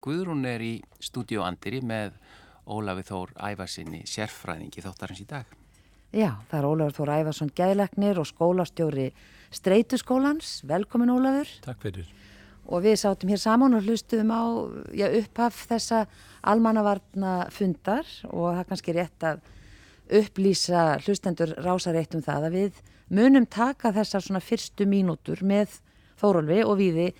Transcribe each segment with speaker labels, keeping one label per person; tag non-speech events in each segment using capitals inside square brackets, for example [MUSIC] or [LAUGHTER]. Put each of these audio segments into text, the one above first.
Speaker 1: Guðrún er í stúdíu Andiri með Ólafi Þór Ævarsinni, sérfræðingi þáttarins í dag.
Speaker 2: Já, það er Ólafur Þór Ævarsson, gæðleiknir og skólastjóri Streytuskólans. Velkomin Ólafur.
Speaker 3: Takk fyrir.
Speaker 2: Og við sátum hér saman og hlustuðum á já, upphaf þessa almannavarna fundar og það er kannski rétt að upplýsa hlustendur rásareitt um það að við munum taka þessar svona fyrstu mínútur með Þórólfi og Víði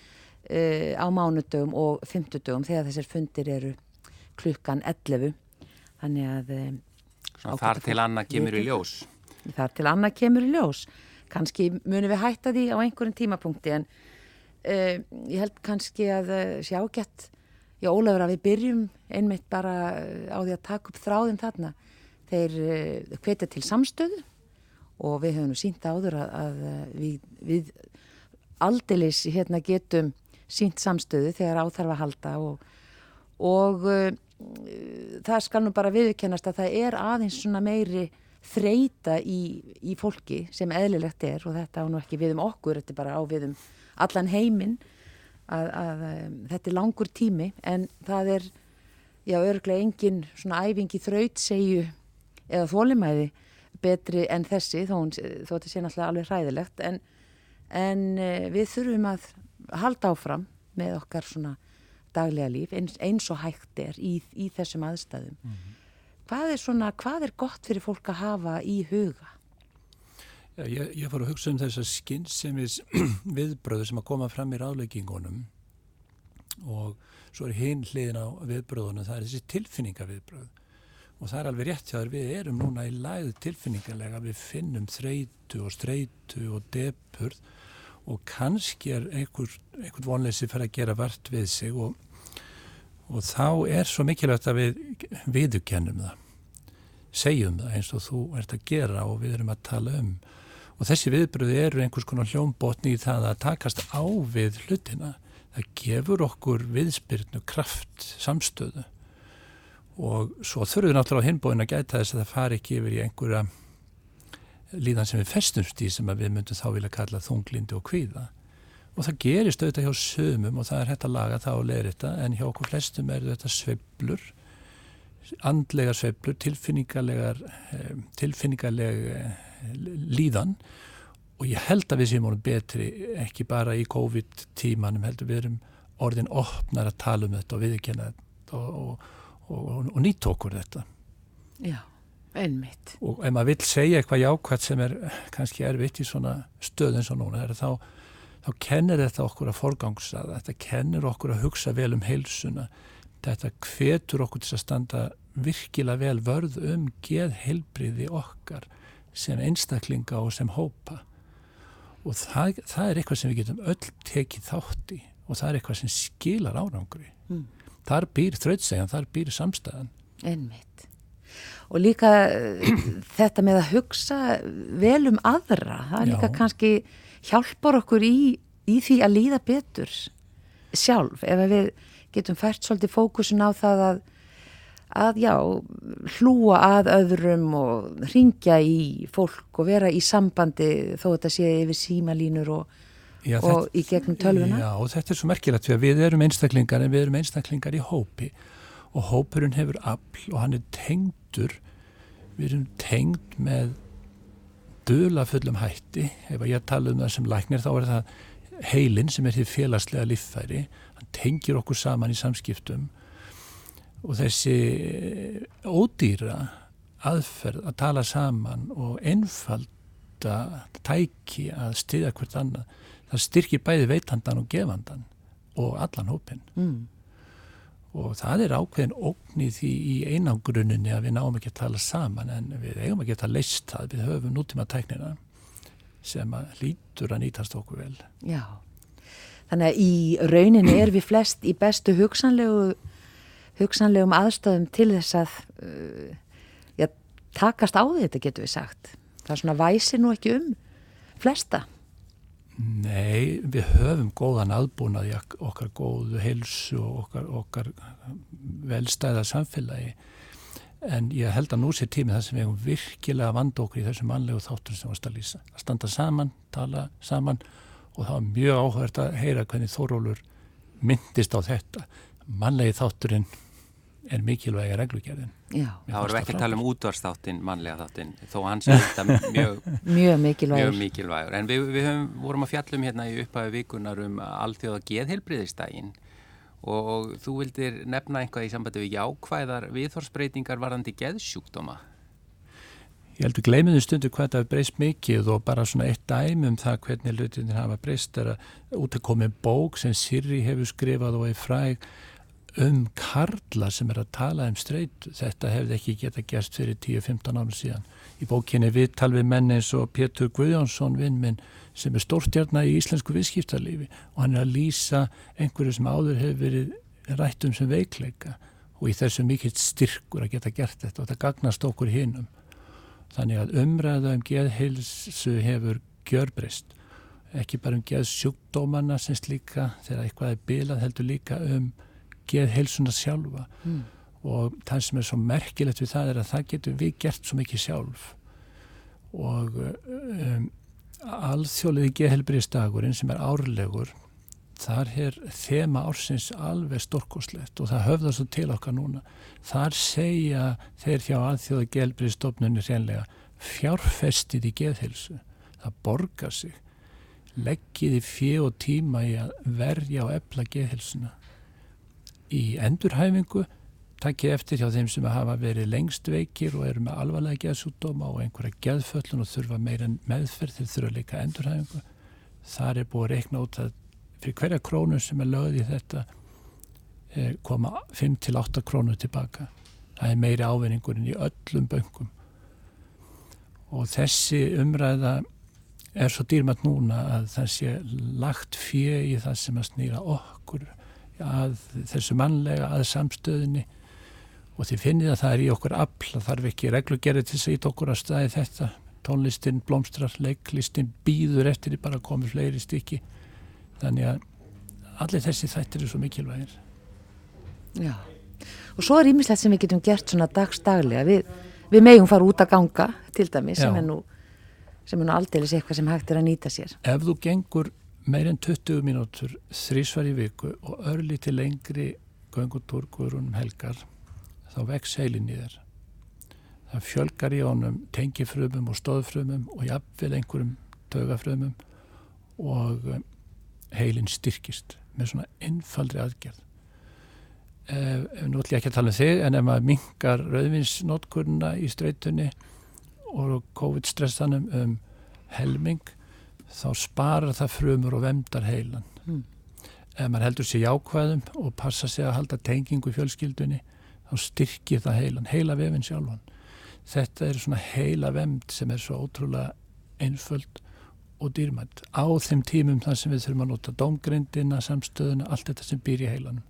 Speaker 2: uh, á mánudögum og fymtudögum þegar þessir fundir eru klukkan 11. Þannig að... Uh,
Speaker 1: Þar til annað kemur í ljós.
Speaker 2: Þar til annað kemur í ljós. Kanski munum við hætta því á einhverjum tímapunkti en uh, ég held kannski að sjá gett, já Ólafur að við byrjum einmitt bara á því að taka upp þráðin þarna. Þeir hvetja til samstöðu og við höfum nú sínt áður að, að við, við aldeilis hérna getum sínt samstöðu þegar áþarf að halda og, og uh, það skal nú bara viðkennast að það er aðeins svona meiri þreita í, í fólki sem eðlilegt er og þetta á nú ekki við um okkur, þetta er bara á við um allan heiminn að, að um, þetta er langur tími en það er já örglega engin svona æfingi þraut segju eða þólimæði betri en þessi þó, þó þetta sé náttúrulega alveg hræðilegt en, en uh, við þurfum að halda áfram með okkar svona daglega líf eins, eins og hægt er í, í þessum aðstæðum. Mm -hmm. Hvað er svona, hvað er gott fyrir fólk að hafa í huga?
Speaker 3: Já, ég, ég fór að hugsa um þess að skynnsemis [CLEARS THROAT] viðbröðu sem að koma fram í ráleikingunum og svo er hinn hliðin á viðbröðunum, það er þessi tilfinningaviðbröð og það er alveg rétt hjá þér, við erum núna í læðu tilfinningarlega, við finnum þreitu og streitu og depurð og kannski er einhver, einhvern vonleysi fyrir að gera vart við sig og, og þá er svo mikilvægt að við viðukennum það. Segjum það eins og þú ert að gera og við erum að tala um. Og þessi viðbröði eru einhvers konar hljómbotni í það að takast á við hlutina. Það gefur okkur viðspyrnu kraft samstöðu. Og svo þurfum við náttúrulega á hinbóin að gæta þess að það fari ekki yfir í einhverja líðan sem við festumst í sem við myndum þá vilja kalla þunglindi og kvíða. Og það gerist auðvitað hjá sömum og það er hægt að laga það og leira þetta en hjá okkur flestum er þetta sveplur andlegar sveplur tilfinningarlegar eh, tilfinningarleg eh, líðan. Og ég held að við séum orðin betri ekki bara í COVID tímanum heldur við erum orðin opnar að tala um þetta og viðkjöna þetta og, og, og, og nýtt okkur þetta.
Speaker 2: Já Einmitt.
Speaker 3: Og ef maður vil segja eitthvað jákvæmt sem er kannski erfitt í svona stöðun svo núna, þá, þá kennir þetta okkur að forgangsaða, þetta kennir okkur að hugsa vel um heilsuna, þetta hvetur okkur til að standa virkilega vel vörð um geð heilbriði okkar sem einstaklinga og sem hópa. Og það, það er eitthvað sem við getum öll tekið þátt í og það er eitthvað sem skilar árangri. Mm. Þar býr þrautsegjan, þar býr samstæðan.
Speaker 2: Einmitt og líka eh, [CLEARS THROAT] þetta með að hugsa vel um aðra, það er líka kannski hjálpar okkur í, í því að líða betur sjálf. Ef við getum fært svolítið fókusin á það að, að já, hlúa að öðrum og ringja í fólk og vera í sambandi þó þetta sé yfir símalínur og, já, og þetta, í gegnum tölvuna.
Speaker 3: Já og þetta er svo merkilegt því að við erum einstaklingar en við erum einstaklingar í hópi og hópurinn hefur afl og hann er tengdur við erum tengd með döla fullum hætti. Ef ég tala um það sem læknir þá er það heilin sem er því félagslega líffæri. Hann tengir okkur saman í samskiptum. Og þessi ódýra aðferð að tala saman og einfalda tæki að stiðja hvert annað það styrkir bæði veitandan og gefandan og allan hópin mm og það er ákveðin ógn í í einangruninni að við náum ekki að tala saman en við eigum ekki að leist það. Við höfum nútíma tæknina sem að lítur að nýtast okkur vel.
Speaker 2: Já, þannig að í rauninni er við flest í bestu hugsanlegu hugsanlegum aðstöðum til þess að uh, já, takast á þetta getur við sagt. Það er svona væsi nú ekki um flesta
Speaker 3: Nei, við höfum góðan aðbúnað í okkar góðu heilsu og okkar, okkar velstæða samfélagi en ég held að nú sé tími það sem við hefum virkilega vand okkur í þessu mannlegu þáttur sem varst að lýsa. Að standa saman, tala saman og það var mjög áhverð að heyra hvernig Þórólur myndist á þetta. mannlegi þátturinn er mikilvægi reglugerðin.
Speaker 2: Já.
Speaker 1: Það voru ekki að tala um útvarstáttin, mannlega þáttin, þó hans er þetta mjög, [LAUGHS]
Speaker 2: mjög mikilvægur.
Speaker 1: Mjög mikilvægur. En við, við höfum, vorum að fjallum hérna í upphæðu vikunar um allþjóða geðheilbriðistægin og, og þú vildir nefna einhvað í sambandi við jákvæðar viðhorsbreytingar varðandi geðsjúkdóma.
Speaker 3: Ég heldur gleimiðu stundu hvað það breyst mikið og bara svona eitt dæmi um það hvernig hlutinir hafa breyst er að út að komið bók sem Sirri hefur skrifað og er fræg um karla sem er að tala um streyt. Þetta hefði ekki geta gerst fyrir 10-15 árum síðan. Í bókinni við talvið menn eins og Pétur Guðjónsson vinnminn sem er stórstjarnar í íslensku viðskiptarlífi og hann er að lýsa einhverju sem áður hefur verið rættum sem veikleika og í þessu mikill styrkur að geta gert þetta og þetta gagnast okkur hinnum. Þannig að umræða um geðheilsu hefur gjörbreyst. Ekki bara um geðsjúkdómanna sem slíka þegar eitthvað er bilað heldur líka um geðheilsuna sjálfa. Mm. og það sem er svo merkilegt við það er að það getur við gert svo mikið sjálf. Og um, alþjóliði geðhelbriðstagurinn sem er árlegur þar er þema ársins alveg storkoslegt og það höfða svo til okkar núna. Þar segja þeir hjá alþjóða geðhelbriðstofnunni reynlega fjárfestið í geðhelsu það borgar sig. Leggiði fjö og tíma í að verja og ebla geðhelsuna í endurhæfingu takkið eftir hjá þeim sem hafa verið lengst veikir og eru með alvarlega geðsútdóma og einhverja geðföllun og þurfa meira meðferð til þurfa líka endurhæfingu. Þar er búið að reikna út að fyrir hverja krónu sem er lögð í þetta eh, koma 5-8 krónu tilbaka. Það er meiri ávinningurinn í öllum böngum. Og þessi umræða er svo dýrmætt núna að það sé lagt fjö í það sem að snýra okkur að þessu mannlega að samstöðinni og þið finnið að það er í okkur afl að þarf ekki reglugerði til að ít okkur að staði þetta. Tónlistin blómstrar, leiklistin býður eftir því bara komið fleiri stykki. Þannig að allir þessi þættir er svo mikilvægir.
Speaker 2: Já, og svo er ímislegt sem við getum gert svona dagstaglega við, við megum fara út að ganga til dæmi sem Já. er nú sem er nú aldrei eitthvað sem hægt er að nýta sér.
Speaker 3: Ef þú gengur meirinn 20 mínútur þrísvar í viku og örli til lengri göngutúrkur um helgar þá vex heilin í þér. Það fjölgar í honum tengifrömmum og stóðfrömmum og jafnvel einhverjum tögafrömmum og um, heilin styrkist með svona einfaldri aðgerð. Ef, nú ætlum ég ekki að tala um þig en ef maður mingar rauðvinsnótkurna í streytunni og COVID-stressanum um helming þá sparar það frumur og vemdar heilan. Mm. ef maður heldur sér jákvæðum og passa sér að halda tengingu í fjölskyldunni þá styrkir það heilan heila vefinn sjálfan. Þetta er svona heila vemd sem er svo ótrúlega einföld og dýrmænt á þeim tímum þar sem við þurfum að nota domgrindina, samstöðuna, allt þetta sem býr í heilanum.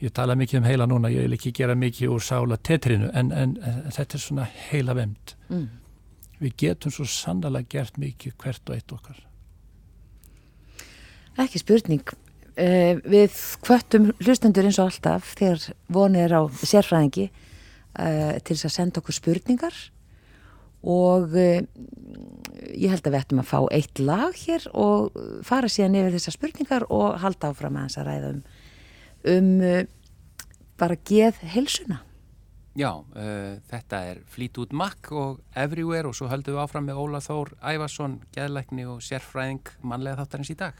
Speaker 3: Ég tala mikið um heila núna, ég vil ekki gera mikið úr sála tetrinu en, en, en þetta er svona heila vemd mm við getum svo sannlega gert mikið hvert og eitt okkar.
Speaker 2: Ekki spurning. Uh, við hvöttum hlustendur eins og alltaf þegar vonið er á sérfræðingi uh, til þess að senda okkur spurningar og uh, ég held að við ættum að fá eitt lag hér og fara síðan yfir þessar spurningar og halda áfram að hans að ræða um, um bara geð helsuna.
Speaker 1: Já, uh, þetta er Fleetwood Mac og Everywhere og svo höldum við áfram með Óla Þór Ævarsson, geðleikni og sérfræðing mannlega þáttarins í dag.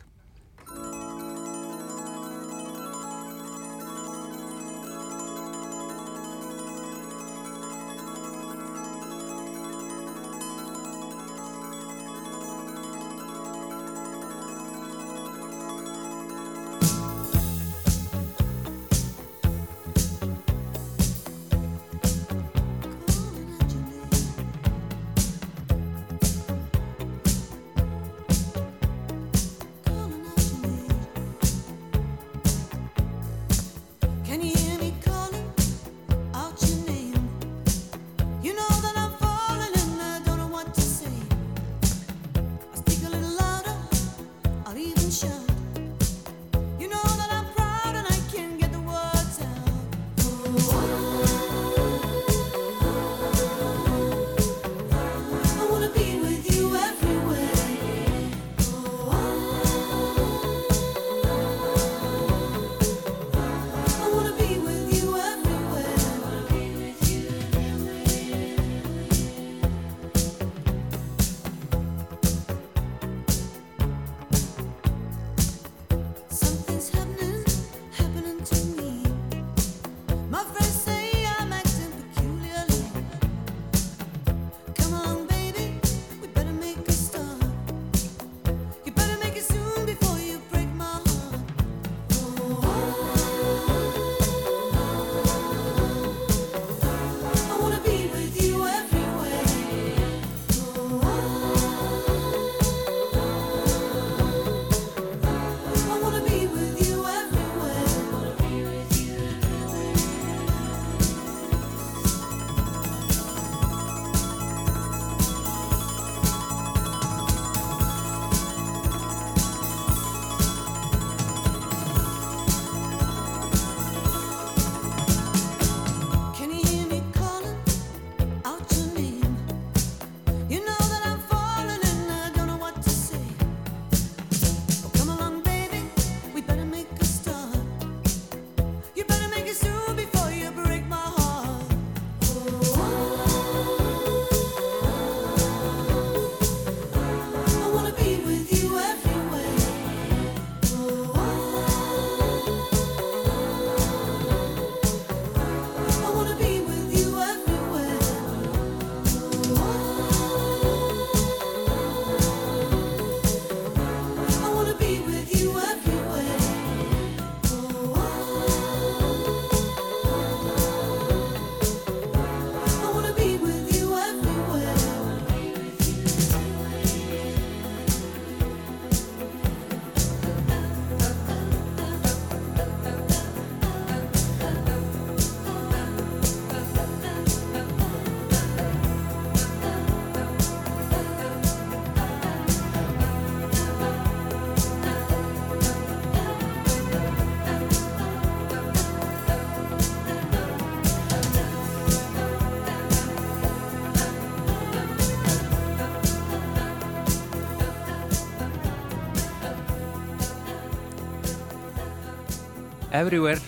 Speaker 1: Everywhere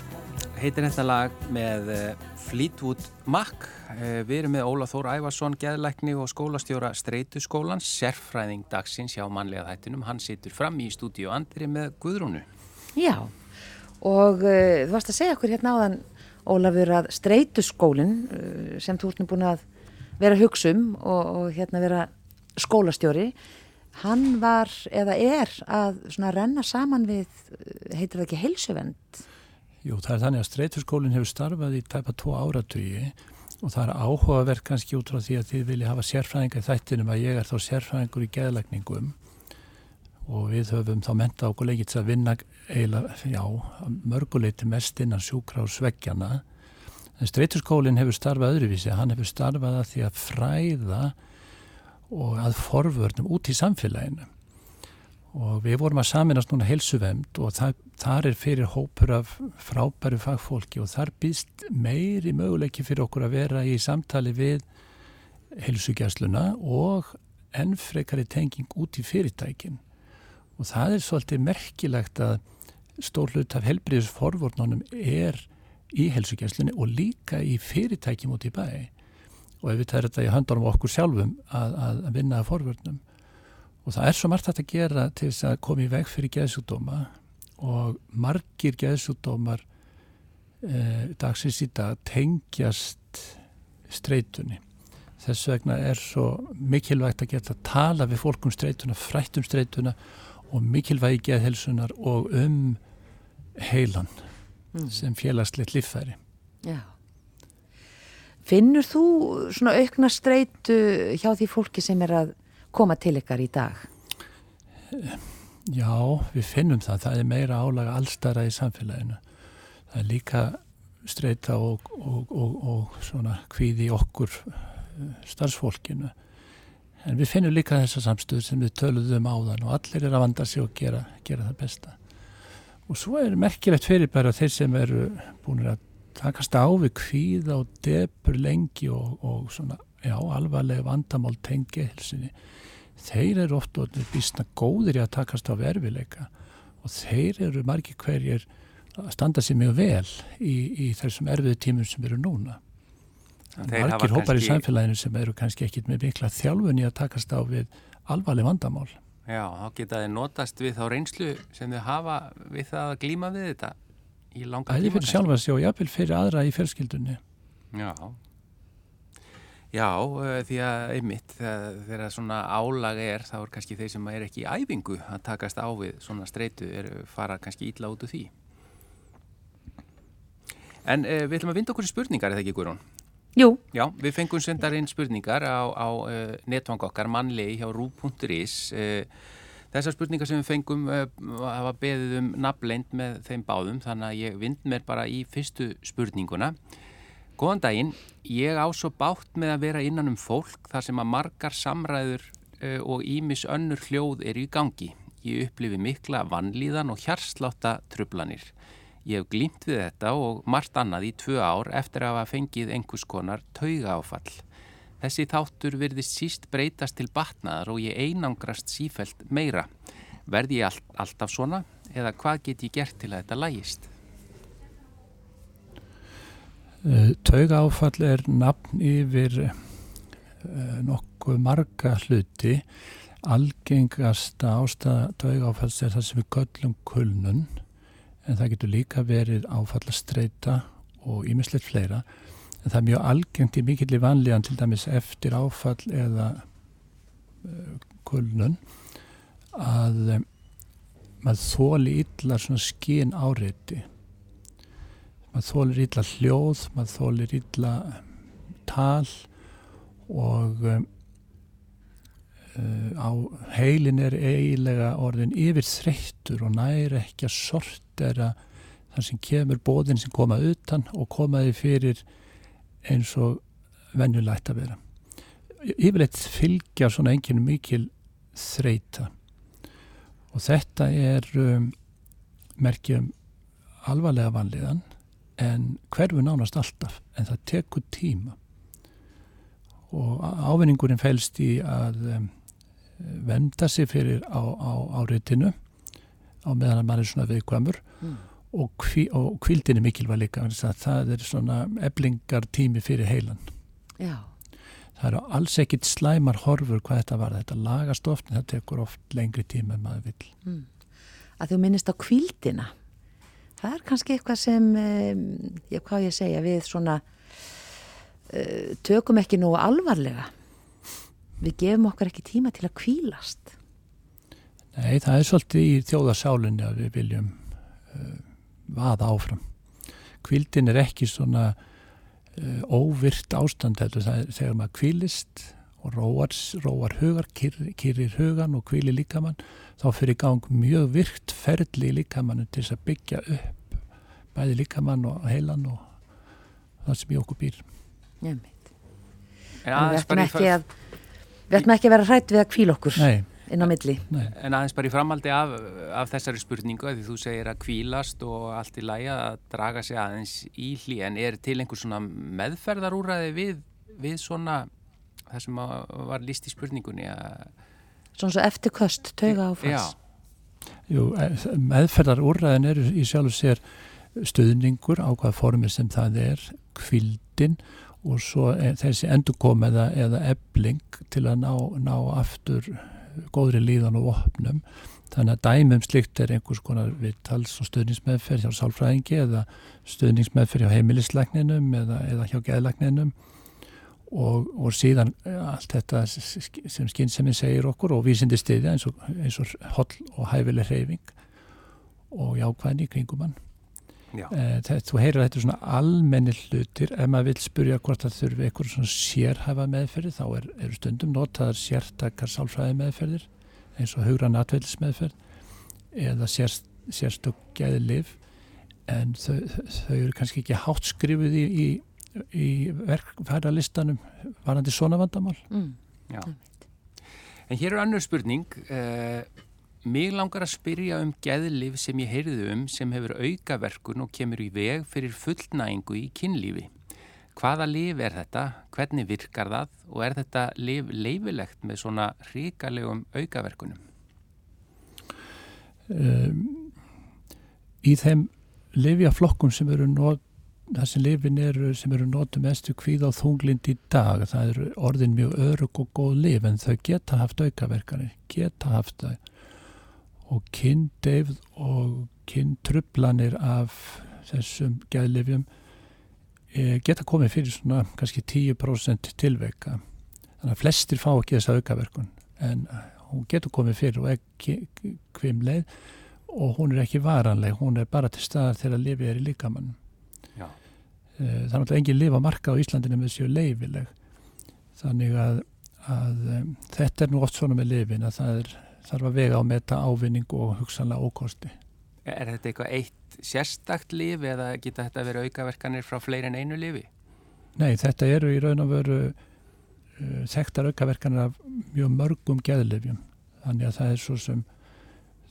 Speaker 1: heitir þetta lag með eh, Fleetwood Mac. Eh, við erum með Óla Þór Ævarsson, geðlækni og skólastjóra Streytuskólans, sérfræðing dagsins hjá mannlega þættinum. Hann situr fram í stúdíu Andri með Guðrúnu.
Speaker 2: Já, og uh, þú varst að segja okkur hérna áðan, Ólafur, að Streytuskólinn, uh, sem þú ert nú búin að vera hugsum og, og hérna vera skólastjóri, hann var eða er að renna saman við, heitir það ekki heilsuvend?
Speaker 3: Jú, það er þannig að streyturskólinn hefur starfað í tæpa tvo áratugi og það er áhugaverð kannski út frá því að þið vilja hafa sérfræðinga í þættinum að ég er þá sérfræðingur í geðlagningum og við höfum þá menta okkur leikits að vinna eiginlega, já, mörguleiti mest innan sjúkra og sveggjana en streyturskólinn hefur starfað öðruvísi, hann hefur starfað að því að fræða og að forvörnum út í samfélaginu og við vorum að saminast núna helsuvemd og það, þar er fyrir hópur af frábæru fagfólki og þar býst meiri möguleiki fyrir okkur að vera í samtali við helsugjastluna og ennfrekari tenging út í fyrirtækin. Og það er svolítið merkilegt að stór hlut af helbriðisforvornunum er í helsugjastlunni og líka í fyrirtækjum út í bæ. Og ef við tærum þetta í höndunum okkur sjálfum að, að vinna að forvörnum og það er svo margt að gera til þess að koma í veg fyrir geðsúdóma og margir geðsúdómar eh, dagsins í dag tengjast streytunni. Þess vegna er svo mikilvægt að geta að tala við fólk um streytuna, frætt um streytuna og mikilvægi geðhelsunar og um heilan mm. sem félagslegt líffæri.
Speaker 2: Já. Finnur þú svona aukna streytu hjá því fólki sem er að koma til ykkar í dag?
Speaker 3: Já, við finnum það. Það er meira álaga allstara í samfélaginu. Það er líka streyta og, og, og, og svona hvíði okkur eh, starfsfólkinu. En við finnum líka þessa samstöð sem við töluðum áðan og allir er að vanda sig og gera, gera það besta. Og svo er merkilegt fyrir bara þeir sem eru búin að takast á við hvíða og debur lengi og svona, já, alvarlega vandamál tengi helsinni þeir eru oft og býstna góðir í að takast á verfileika og þeir eru margi hverjir að standa sér mjög vel í, í þessum erfiðu tímum sem eru núna. Margir hópar kannski... í samfélaginu sem eru kannski ekkit með mikla þjálfun í að takast á við alvarleg vandamál.
Speaker 1: Já, þá geta þeir notast við þá reynslu sem þau hafa við það að glíma við þetta í langa tíma.
Speaker 3: Það er fyrir sjálfa sig og jáfnvel fyrir aðra í fjölskyldunni.
Speaker 1: Já, Já, eh, því að einmitt þegar svona álag er þá er kannski þeir sem er ekki í æfingu að takast á við svona streitu fara kannski ítla út úr því. En uh, við ætlum að vinda okkur í spurningar, eða ekki Guðrún?
Speaker 2: Jú.
Speaker 1: Já, við fengum sendarinn spurningar á, á uh, netvang okkar mannlegi hjá rú.is. Uh, þessar spurningar sem við fengum hafa beðið um nafnleint með þeim báðum þannig að ég vind mér bara í fyrstu spurninguna. Góðan daginn, ég á svo bátt með að vera innan um fólk þar sem að margar samræður uh, og ímis önnur hljóð eru í gangi. Ég upplifi mikla vannlíðan og hjarsláta trublanir. Ég hef glýmt við þetta og margt annað í tvö ár eftir að hafa fengið einhvers konar tauga áfall. Þessi þáttur virðist síst breytast til batnaðar og ég einangrast sífælt meira. Verði ég all, alltaf svona eða hvað get ég gert til að þetta lægist?
Speaker 3: Eh, tauga áfall er nafn yfir eh, nokkuð marga hluti. Algengasta ástæða tauga áfalls er það sem við göllum kulnun en það getur líka verið áfallastreita og ímislegt fleira. En það er mjög algengt í mikill í vanlíðan til dæmis eftir áfall eða uh, kulnun að maður þóli yllar svona skín áreiti maður þólir illa hljóð, maður þólir illa tal og um, á heilin er eiginlega orðin yfir þreyttur og næri ekki að sortera þar sem kemur bóðin sem koma utan og komaði fyrir eins og vennulegt að vera. Yfirleitt fylgja svona enginn mikil þreita og þetta er um, merkjum alvarlega vanliðan en hverfu nánast alltaf en það tekur tíma og ávinningurinn fælst í að um, venda sig fyrir á, á áreitinu á meðan að maður er svona viðkvæmur mm. og, kví, og kvildin er mikilvæg líka það er svona eblingar tími fyrir heilan
Speaker 2: Já.
Speaker 3: það eru alls ekkit slæmar horfur hvað þetta var, þetta lagast oft en það tekur oft lengri tíma en maður vil mm.
Speaker 2: að þú minnist á kvildina það er kannski eitthvað sem ég, hvað ég segja við svona uh, tökum ekki nú alvarlega við gefum okkar ekki tíma til að kvílast
Speaker 3: Nei, það er svolítið í þjóðarsálinni að við viljum uh, vaða áfram. Kvildin er ekki svona uh, óvirt ástand það er þegar maður kvílist og róar, róar hugar, kyrir, kyrir hugan og kvílir líkamann þá fyrir gang mjög virt ferli í líkamannu til þess að byggja upp bæði líkamann og heilan og það sem í okkur býr.
Speaker 2: Veit. Við ættum ekki að við ættum ekki að vera hrætt við að kvíla okkur.
Speaker 3: Nei
Speaker 2: inn á milli.
Speaker 1: Nei. En aðeins bara í framaldi af, af þessari spurningu því þú segir að kvílast og allt í læja að draga sig aðeins í hlý en er til einhver svona meðferðarúræði við, við svona það sem var líst í spurningunni að
Speaker 2: Svona svo eftirköst, tauga áfans.
Speaker 3: Jú, e, meðferðarúræðin eru í sjálf sér stuðningur á hvaða formir sem það er, kvildin og svo e, þessi endurkom eða, eða ebling til að ná, ná aftur góðri líðan og opnum þannig að dæmum slikt er einhvers konar viðtals og stöðningsmeðferð hjá sálfræðingi eða stöðningsmeðferð hjá heimilislegninum eða, eða hjá geðlegninum og, og síðan eh, allt þetta sem skynnseminn segir okkur og vísindi stiðja eins og, eins og holl og hæfileg hreyfing og jákvæðin í kringumann e, þú heyrir að þetta er svona almenni hlutir. Ef maður vil spurja hvort það þurfi eitthvað svona sérhæfa meðferði þá er, er stundum notaðar sértakar sálfræði meðferðir eins og hugran atveils meðferð eða sér, sérstök gæði liv en þau, þau eru kannski ekki hátt skrifuð í, í, í verkfæralistanum varandi svona vandamál mm.
Speaker 1: En hér er annur spurning uh, Mér langar að spyrja um geðlif sem ég heyrðu um sem hefur aukaverkun og kemur í veg fyrir fullnægingu í kynlífi. Hvaða lif er þetta? Hvernig virkar það? Og er þetta lif leifilegt með svona ríkalegum aukaverkunum? Um,
Speaker 3: í þeim lifjaflokkum sem eru nót, það sem lifin eru sem eru nótum mestu kvíð á þunglind í dag, það eru orðin mjög örug og góð lif en þau geta haft aukaverkanir, geta haft það og kynndeyfð og kynntrublanir af þessum gæðlifjum e, geta komið fyrir svona kannski 10% tilveika þannig að flestir fá ekki þessa aukaverkun en hún getur komið fyrir og ekki kvimleið og hún er ekki varanleg, hún er bara til staðar þegar lifið er í líkamann það er náttúrulega engin lifa marka á Íslandinu með þessu leifileg þannig að, að um, þetta er nú oft svona með lifin að það er þarf að vega á meta ávinning og hugsanlega ókosti.
Speaker 1: Er þetta eitthvað eitt sérstakt lífi eða geta þetta verið aukaverkanir frá fleiri en einu lífi?
Speaker 3: Nei, þetta eru í raun og veru uh, þekktar aukaverkanir af mjög mörgum geðlifjum. Þannig að það er svo sem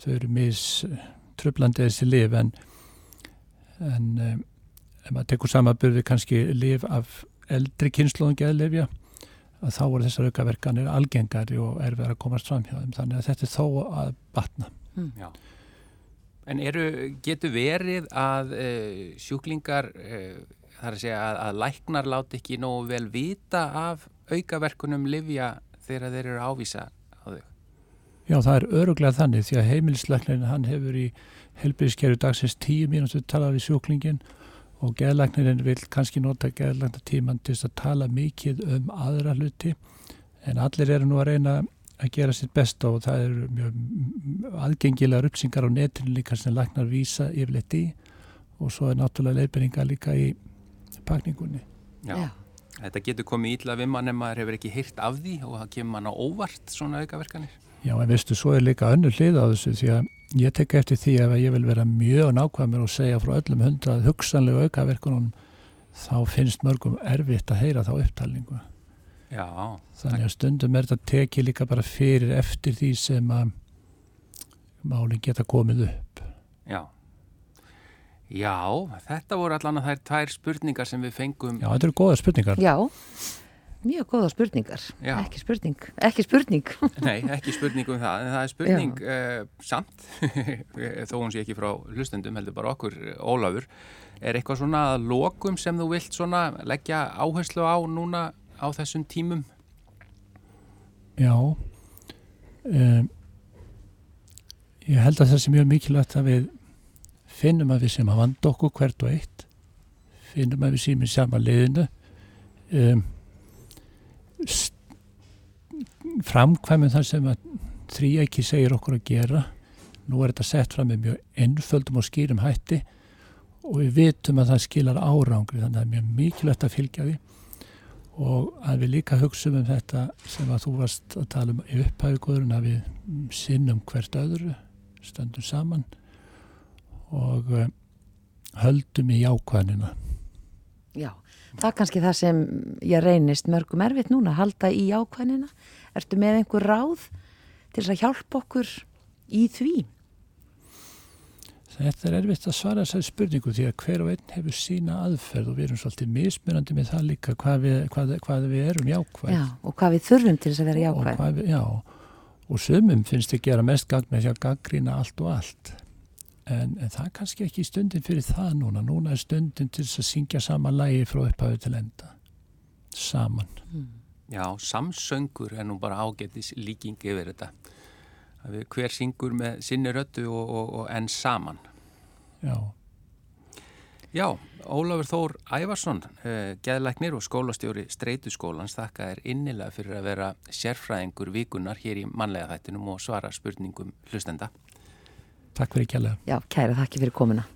Speaker 3: þau eru mis tröflandið þessi lif en, en um, ef maður tekur samanbyrði kannski lif af eldri kynnslóðum geðlifja að þá voru þessar aukaverkanir algengari og erfið að komast fram hjá þeim þannig að þetta er þó að batna mm.
Speaker 1: En eru, getur verið að uh, sjúklingar uh, þar að segja að, að læknar láti ekki nógu vel vita af aukaverkunum livja þegar þeir eru ávísa á þau?
Speaker 3: Já, það er öruglega þannig því að heimilisleiknin hann hefur í helbriðskeru dagsins tíu mínútið talað við sjúklingin og geðlagnirinn vil kannski nota geðlagna tíman til að tala mikið um aðra hluti en allir eru nú að reyna að gera sitt besta og það eru mjög aðgengilegar uppsingar á netinu líka sem lagnar vísa yfirleitt í og svo er náttúrulega leifberinga líka í pakningunni.
Speaker 1: Já. Já. Þetta getur komið íla við mann en maður hefur ekki hýrt af því og það kemur mann á óvart svona aukaverkanir.
Speaker 3: Já, en veistu, svo er líka önnu hlið á þessu því að ég tek eftir því að ég vil vera mjög nákvæmur og segja frá öllum hundrað hugsanlegu aukaverkunum þá finnst mörgum erfitt að heyra þá upptalningu.
Speaker 1: Já.
Speaker 3: Þannig að stundum er þetta tekið líka bara fyrir eftir því sem að málinn geta komið upp.
Speaker 1: Já. Já, þetta voru allan að það er tvær spurningar sem við fengum.
Speaker 3: Já, þetta eru goða spurningar.
Speaker 2: Já, Mjög góða spurningar,
Speaker 1: Já.
Speaker 2: ekki spurning, ekki spurning. [LAUGHS]
Speaker 1: Nei, ekki spurning um það, en það er spurning uh, samt, [LAUGHS] þó hún sé ekki frá hlustendum, heldur bara okkur, Ólafur, er eitthvað svona að lokum sem þú vilt svona leggja áherslu á núna á þessum tímum?
Speaker 3: Já, um, ég held að það sé mjög mikilvægt að við finnum að við sem að vanda okkur hvert og eitt, finnum að við séum í sama liðinu, um, framkvæmum það sem að þrýæki segir okkur að gera. Nú er þetta sett fram með mjög ennföldum og skýrum hætti og við vitum að það skilar árangri þannig að það er mjög mikilvægt að fylgja því. Og að við líka hugsaum um þetta sem að þú varst að tala um í upphæfugurinn að við sinnum hvert öðru stöndum saman og uh, höldum í jákvæðnina.
Speaker 2: Já, það er kannski það sem ég reynist mörgum erfitt núna, halda í ákvæðnina. Ertu með einhver ráð til þess að hjálpa okkur í því?
Speaker 3: Þetta er erfitt að svara þessari spurningu því að hver og einn hefur sína aðferð og við erum svolítið mismunandi með það líka hvað við, hvað, hvað við erum jákvæð.
Speaker 2: Já, og hvað við þurfum til þess að vera
Speaker 3: Og,
Speaker 2: jákvæð.
Speaker 3: hvað við, já, og sumum finnst þið gera mest gang með því að gaggrýna allt og allt. En, en það er kannski ekki stundin fyrir það núna. Núna er stundin til þess að syngja sama lægi frá upphafi til enda. Saman.
Speaker 1: Já, samsöngur er nú bara ágættis líking yfir þetta. Að við, hver syngur með sinni röttu og, og, og enn saman.
Speaker 3: Já.
Speaker 1: Já, Ólafur Þór Ævarsson, uh, geðlæknir og skólastjóri Streytuskólans, þakka er innilega fyrir að vera sérfræðingur vikunar hér í mannlega þættinum og svara spurningum hlustenda.
Speaker 3: Takk fyrir kjærlega.
Speaker 2: Já, kæra þakki fyrir komuna.